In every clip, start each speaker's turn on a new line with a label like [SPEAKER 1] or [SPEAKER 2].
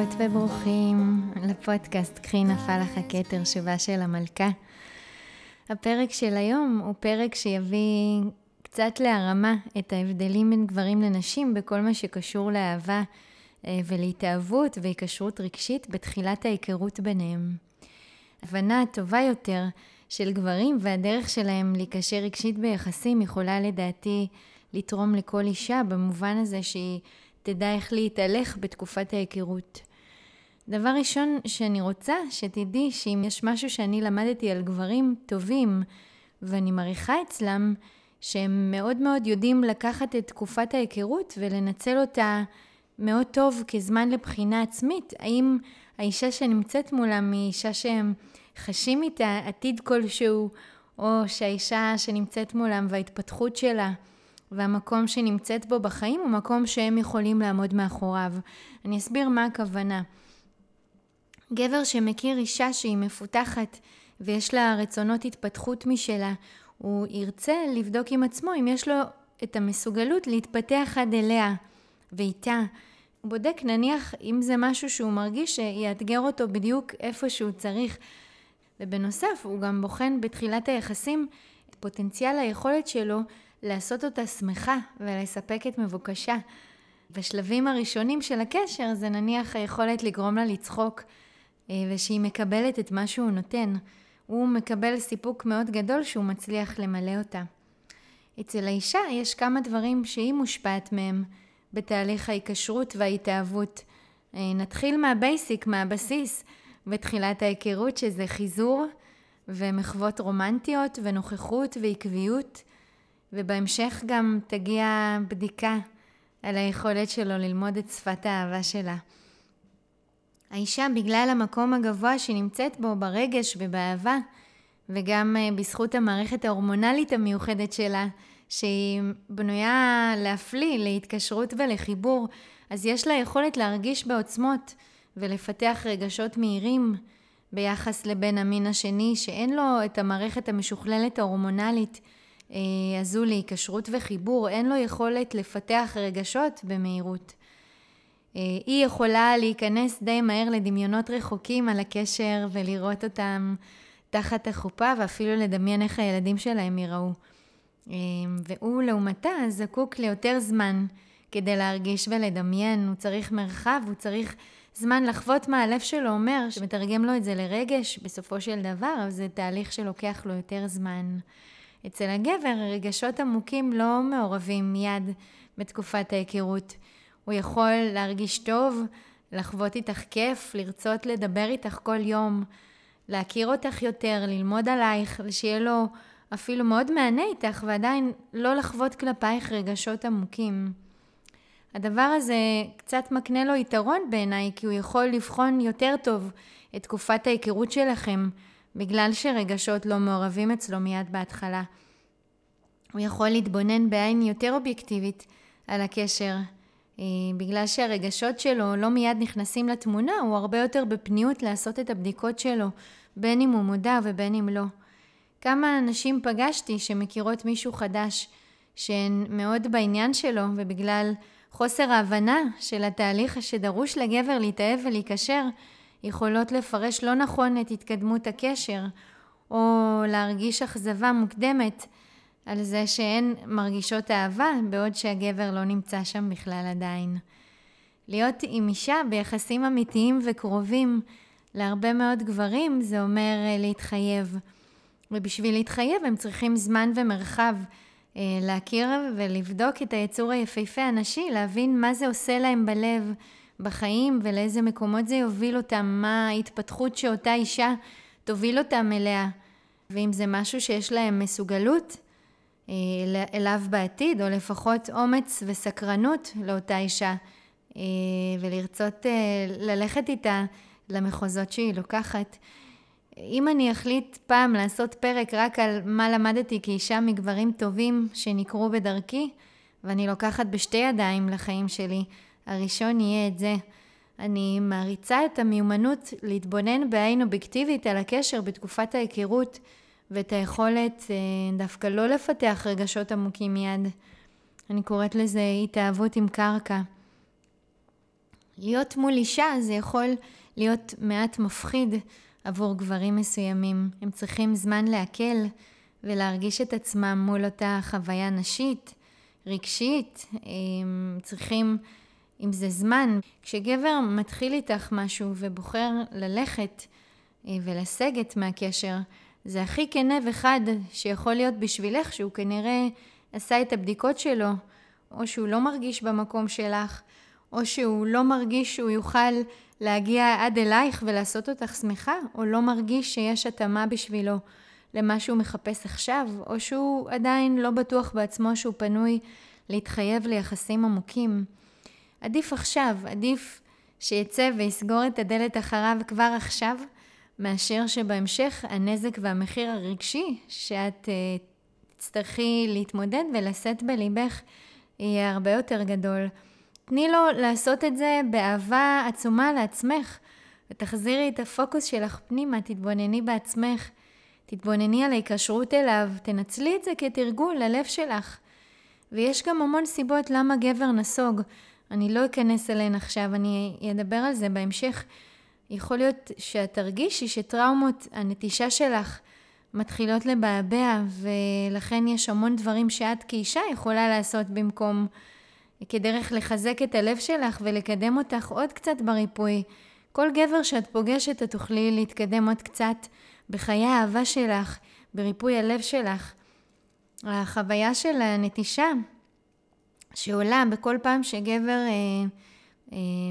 [SPEAKER 1] ברוכות וברוכים לפודקאסט קחי נפל לך הכתר שובה של המלכה. הפרק של היום הוא פרק שיביא קצת להרמה את ההבדלים בין גברים לנשים בכל מה שקשור לאהבה אה, ולהתאהבות והיקשרות רגשית בתחילת ההיכרות ביניהם. הבנה טובה יותר של גברים והדרך שלהם להיקשר רגשית ביחסים יכולה לדעתי לתרום לכל אישה במובן הזה שהיא תדע איך להתהלך בתקופת ההיכרות. דבר ראשון שאני רוצה שתדעי שאם יש משהו שאני למדתי על גברים טובים ואני מעריכה אצלם, שהם מאוד מאוד יודעים לקחת את תקופת ההיכרות ולנצל אותה מאוד טוב כזמן לבחינה עצמית. האם האישה שנמצאת מולם היא אישה שהם חשים איתה עתיד כלשהו, או שהאישה שנמצאת מולם וההתפתחות שלה והמקום שנמצאת בו בחיים הוא מקום שהם יכולים לעמוד מאחוריו. אני אסביר מה הכוונה. גבר שמכיר אישה שהיא מפותחת ויש לה רצונות התפתחות משלה, הוא ירצה לבדוק עם עצמו אם יש לו את המסוגלות להתפתח עד אליה ואיתה. הוא בודק נניח אם זה משהו שהוא מרגיש שיאתגר אותו בדיוק איפה שהוא צריך. ובנוסף הוא גם בוחן בתחילת היחסים את פוטנציאל היכולת שלו לעשות אותה שמחה ולספק את מבוקשה. בשלבים הראשונים של הקשר זה נניח היכולת לגרום לה לצחוק ושהיא מקבלת את מה שהוא נותן. הוא מקבל סיפוק מאוד גדול שהוא מצליח למלא אותה. אצל האישה יש כמה דברים שהיא מושפעת מהם בתהליך ההיקשרות וההתאהבות. אה, נתחיל מהבייסיק, מהבסיס, בתחילת ההיכרות שזה חיזור ומחוות רומנטיות ונוכחות ועקביות. ובהמשך גם תגיע בדיקה על היכולת שלו ללמוד את שפת האהבה שלה. האישה, בגלל המקום הגבוה שנמצאת בו ברגש ובאהבה, וגם אה, בזכות המערכת ההורמונלית המיוחדת שלה, שהיא בנויה להפליא, להתקשרות ולחיבור, אז יש לה יכולת להרגיש בעוצמות ולפתח רגשות מהירים ביחס לבן המין השני, שאין לו את המערכת המשוכללת ההורמונלית אה, הזו להיקשרות וחיבור, אין לו יכולת לפתח רגשות במהירות. אה, היא יכולה להיכנס די מהר לדמיונות רחוקים על הקשר ולראות אותם תחת החופה ואפילו לדמיין איך הילדים שלהם ייראו. אה, והוא לעומתה זקוק ליותר זמן כדי להרגיש ולדמיין, הוא צריך מרחב, הוא צריך זמן לחוות מה הלב שלו אומר, שמתרגם לו את זה לרגש בסופו של דבר, אבל זה תהליך שלוקח לו יותר זמן. אצל הגבר רגשות עמוקים לא מעורבים מיד בתקופת ההיכרות. הוא יכול להרגיש טוב, לחוות איתך כיף, לרצות לדבר איתך כל יום, להכיר אותך יותר, ללמוד עלייך, ושיהיה לו אפילו מאוד מהנה איתך, ועדיין לא לחוות כלפייך רגשות עמוקים. הדבר הזה קצת מקנה לו יתרון בעיניי, כי הוא יכול לבחון יותר טוב את תקופת ההיכרות שלכם, בגלל שרגשות לא מעורבים אצלו מיד בהתחלה. הוא יכול להתבונן בעין יותר אובייקטיבית על הקשר. אה, בגלל שהרגשות שלו לא מיד נכנסים לתמונה, הוא הרבה יותר בפניות לעשות את הבדיקות שלו, בין אם הוא מודע ובין אם לא. כמה אנשים פגשתי שמכירות מישהו חדש, שהן מאוד בעניין שלו, ובגלל חוסר ההבנה של התהליך שדרוש לגבר להתאהב ולהיקשר, יכולות לפרש לא נכון את התקדמות הקשר, או להרגיש אכזבה מוקדמת על זה שהן מרגישות אהבה, בעוד שהגבר לא נמצא שם בכלל עדיין. להיות עם אישה ביחסים אמיתיים וקרובים להרבה מאוד גברים, זה אומר אה, להתחייב. ובשביל להתחייב הם צריכים זמן ומרחב אה, להכיר ולבדוק את היצור היפהפה הנשי, להבין מה זה עושה להם בלב, בחיים ולאיזה מקומות זה יוביל אותם, מה ההתפתחות שאותה אישה תוביל אותם אליה. ואם זה משהו שיש להם מסוגלות אליו בעתיד, או לפחות אומץ וסקרנות לאותה אישה, אה, ולרצות אה, ללכת איתה למחוזות שהיא לוקחת. אם אני אחליט פעם לעשות פרק רק על מה למדתי כאישה מגברים טובים שנקרו בדרכי, ואני לוקחת בשתי ידיים לחיים שלי, הראשון יהיה את זה. אני מעריצה את המיומנות להתבונן בעין אובייקטיבית על הקשר בתקופת ההיכרות ואת היכולת אה, דווקא לא לפתח רגשות עמוקים מיד. אני קוראת לזה התאהבות עם קרקע. להיות מול אישה זה יכול להיות מעט מפחיד עבור גברים מסוימים. הם צריכים זמן לעכל ולהרגיש את עצמם מול אותה חוויה נשית, רגשית. הם צריכים, אם זה זמן, כשגבר מתחיל איתך משהו ובוחר ללכת אה, ולסגת מהקשר, זה הכי כנה וחד שיכול להיות בשבילך, שהוא כנראה עשה את הבדיקות שלו, או שהוא לא מרגיש במקום שלך, או שהוא לא מרגיש שהוא יוכל להגיע עד אלייך ולעשות אותך שמחה, או לא מרגיש שיש התאמה בשבילו למה שהוא מחפש עכשיו, או שהוא עדיין לא בטוח בעצמו שהוא פנוי להתחייב ליחסים עמוקים. עדיף עכשיו, עדיף שיצא ויסגור את הדלת אחריו כבר עכשיו, מאשר שבהמשך הנזק והמחיר הרגשי שאת uh, תצטרכי להתמודד ולשאת בליבך יהיה הרבה יותר גדול. תני לו לעשות את זה באהבה עצומה לעצמך, ותחזירי את הפוקוס שלך פנימה, תתבונני בעצמך, תתבונני על ההיקשרות אליו, תנצלי את זה כתרגול ללב שלך. ויש גם המון סיבות למה גבר נסוג. אני לא אכנס אליהן עכשיו, אני אדבר על זה בהמשך. יכול להיות שאת תרגישי שטראומות הנטישה שלך מתחילות לבעבע, ולכן יש המון דברים שאת כאישה יכולה לעשות במקום כדרך לחזק את הלב שלך ולקדם אותך עוד קצת בריפוי. כל גבר שאת פוגשת, את תוכלי להתקדם עוד קצת בחיי האהבה שלך, בריפוי הלב שלך. החוויה של הנטישה שעולה בכל פעם שגבר אה,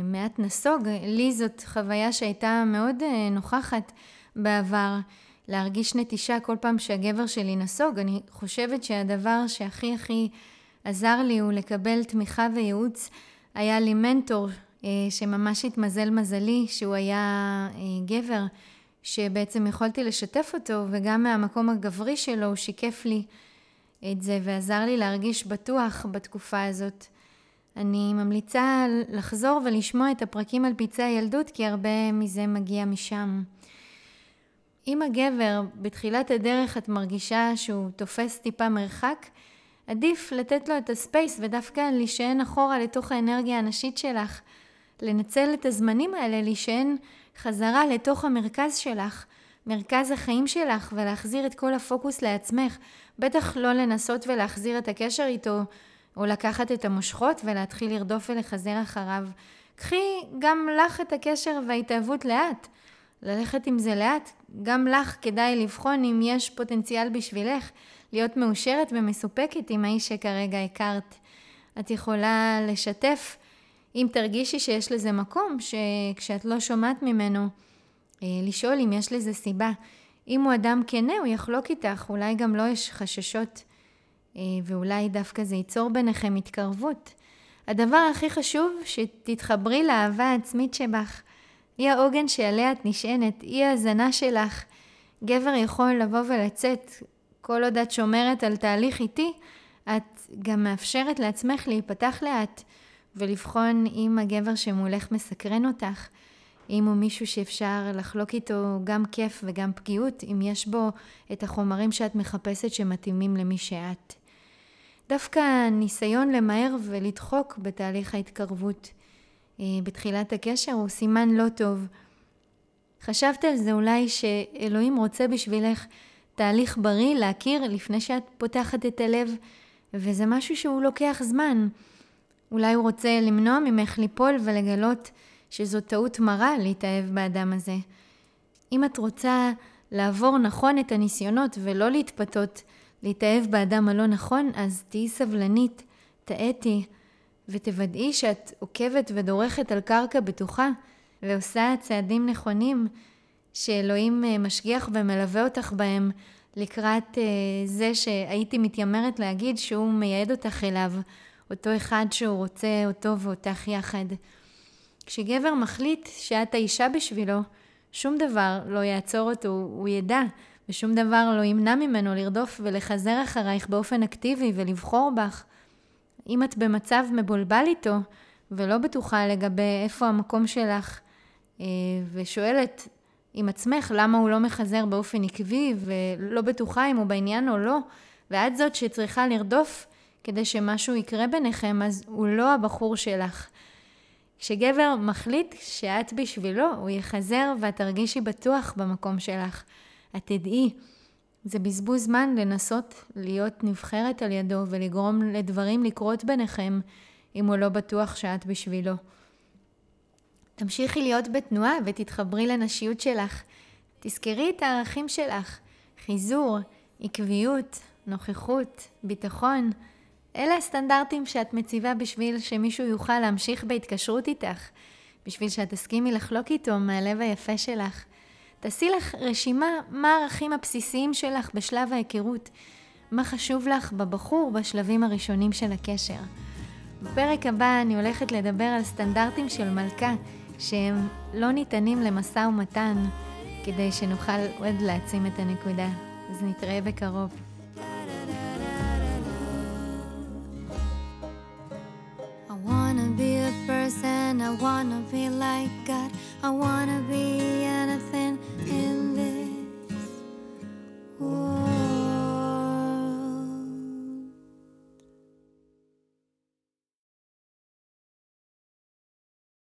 [SPEAKER 1] מעט נסוג, לי זאת חוויה שהייתה מאוד אה, נוכחת בעבר. להרגיש נטישה כל פעם שהגבר שלי נסוג. אני חושבת שהדבר שהכי הכי עזר לי הוא לקבל תמיכה וייעוץ. היה לי מנטור אה, שממש התמזל מזלי שהוא היה אה, גבר, שבעצם יכולתי לשתף אותו, וגם מהמקום הגברי שלו הוא שיקף לי את זה ועזר לי להרגיש בטוח בתקופה הזאת. אני ממליצה לחזור ולשמוע את הפרקים על פצעי הילדות, כי הרבה מזה מגיע משם. אם הגבר בתחילת הדרך את מרגישה שהוא תופס טיפה מרחק, עדיף לתת לו את הספייס ודווקא להישען אחורה לתוך האנרגיה הנשית שלך. לנצל את הזמנים האלה, להישען חזרה לתוך המרכז שלך, מרכז החיים שלך, ולהחזיר את כל הפוקוס לעצמך. בטח לא לנסות ולהחזיר את הקשר איתו, או לקחת את המושכות ולהתחיל לרדוף ולחזר אחריו. קחי גם לך את הקשר וההתאהבות לאט. ללכת עם זה לאט. גם לך כדאי לבחון אם יש פוטנציאל בשבילך להיות מאושרת ומסופקת עם האיש שכרגע הכרת. את יכולה לשתף אם תרגישי שיש לזה מקום, שכשאת לא שומעת ממנו, אה, לשאול אם יש לזה סיבה. אם הוא אדם כנה, הוא יחלוק איתך, אולי גם לו לא יש חששות, ואולי דווקא זה ייצור ביניכם התקרבות. הדבר הכי חשוב, שתתחברי לאהבה העצמית שבך. היא העוגן שעליה את נשענת, היא ההזנה שלך. גבר יכול לבוא ולצאת, כל עוד את שומרת על תהליך איטי, את גם מאפשרת לעצמך להיפתח לאט ולבחון אם הגבר שמולך מסקרן אותך, אם הוא מישהו שאפשר לחלוק איתו גם כיף וגם פגיעות, אם יש בו את החומרים שאת מחפשת שמתאימים למי שאת. דווקא ניסיון למהר ולדחוק בתהליך ההתקרבות אה, בתחילת הקשר הוא סימן לא טוב. חשבת על זה אולי שאלוהים רוצה בשבילך תהליך בריא להכיר לפני שאת פותחת את הלב, וזה משהו שהוא לוקח זמן. אולי הוא רוצה למנוע ממך ליפול ולגלות שזו טעות מרה להתאהב באדם הזה. אם את רוצה לעבור נכון את הניסיונות ולא להתפתות להתאהב באדם הלא נכון, אז תהיי סבלנית, תאטי, ותוודאי שאת עוקבת ודורכת על קרקע בטוחה ועושה צעדים נכונים שאלוהים אה, משגיח ומלווה אותך בהם לקראת אה, זה שהייתי מתיימרת להגיד שהוא מייעד אותך אליו, אותו אחד שהוא רוצה אותו ואותך יחד. כשגבר מחליט שאת האישה בשבילו, שום דבר לא יעצור אותו, הוא ידע, ושום דבר לא ימנע ממנו לרדוף ולחזר אחרייך באופן אקטיבי ולבחור בך. אם את במצב מבולבל איתו ולא בטוחה לגבי איפה המקום שלך, אה, ושואלת עם עצמך למה הוא לא מחזר באופן עקבי ולא בטוחה אם הוא בעניין או לא, ואת זאת שצריכה לרדוף כדי שמשהו יקרה ביניכם, אז הוא לא הבחור שלך. כשגבר מחליט שאת בשבילו, הוא יחזר ואת תרגישי בטוח במקום שלך. את תדעי, זה בזבוז זמן לנסות להיות נבחרת על ידו ולגרום לדברים לקרות ביניכם אם הוא לא בטוח שאת בשבילו. תמשיכי להיות בתנועה ותתחברי לנשיות שלך. תזכרי את הערכים שלך, חיזור, עקביות, נוכחות, ביטחון. אלה הסטנדרטים שאת מציבה בשביל שמישהו יוכל להמשיך בהתקשרות איתך, בשביל שאת תסכימי לחלוק איתו מהלב היפה שלך. תעשי לך רשימה מה הערכים הבסיסיים שלך בשלב ההיכרות, מה חשוב לך בבחור בשלבים הראשונים של הקשר. בפרק הבא אני הולכת לדבר על סטנדרטים של מלכה, שהם לא ניתנים למשא ומתן, כדי שנוכל עוד להעצים את הנקודה. אז נתראה בקרוב. I wanna be a person, I wanna be like God, I wanna be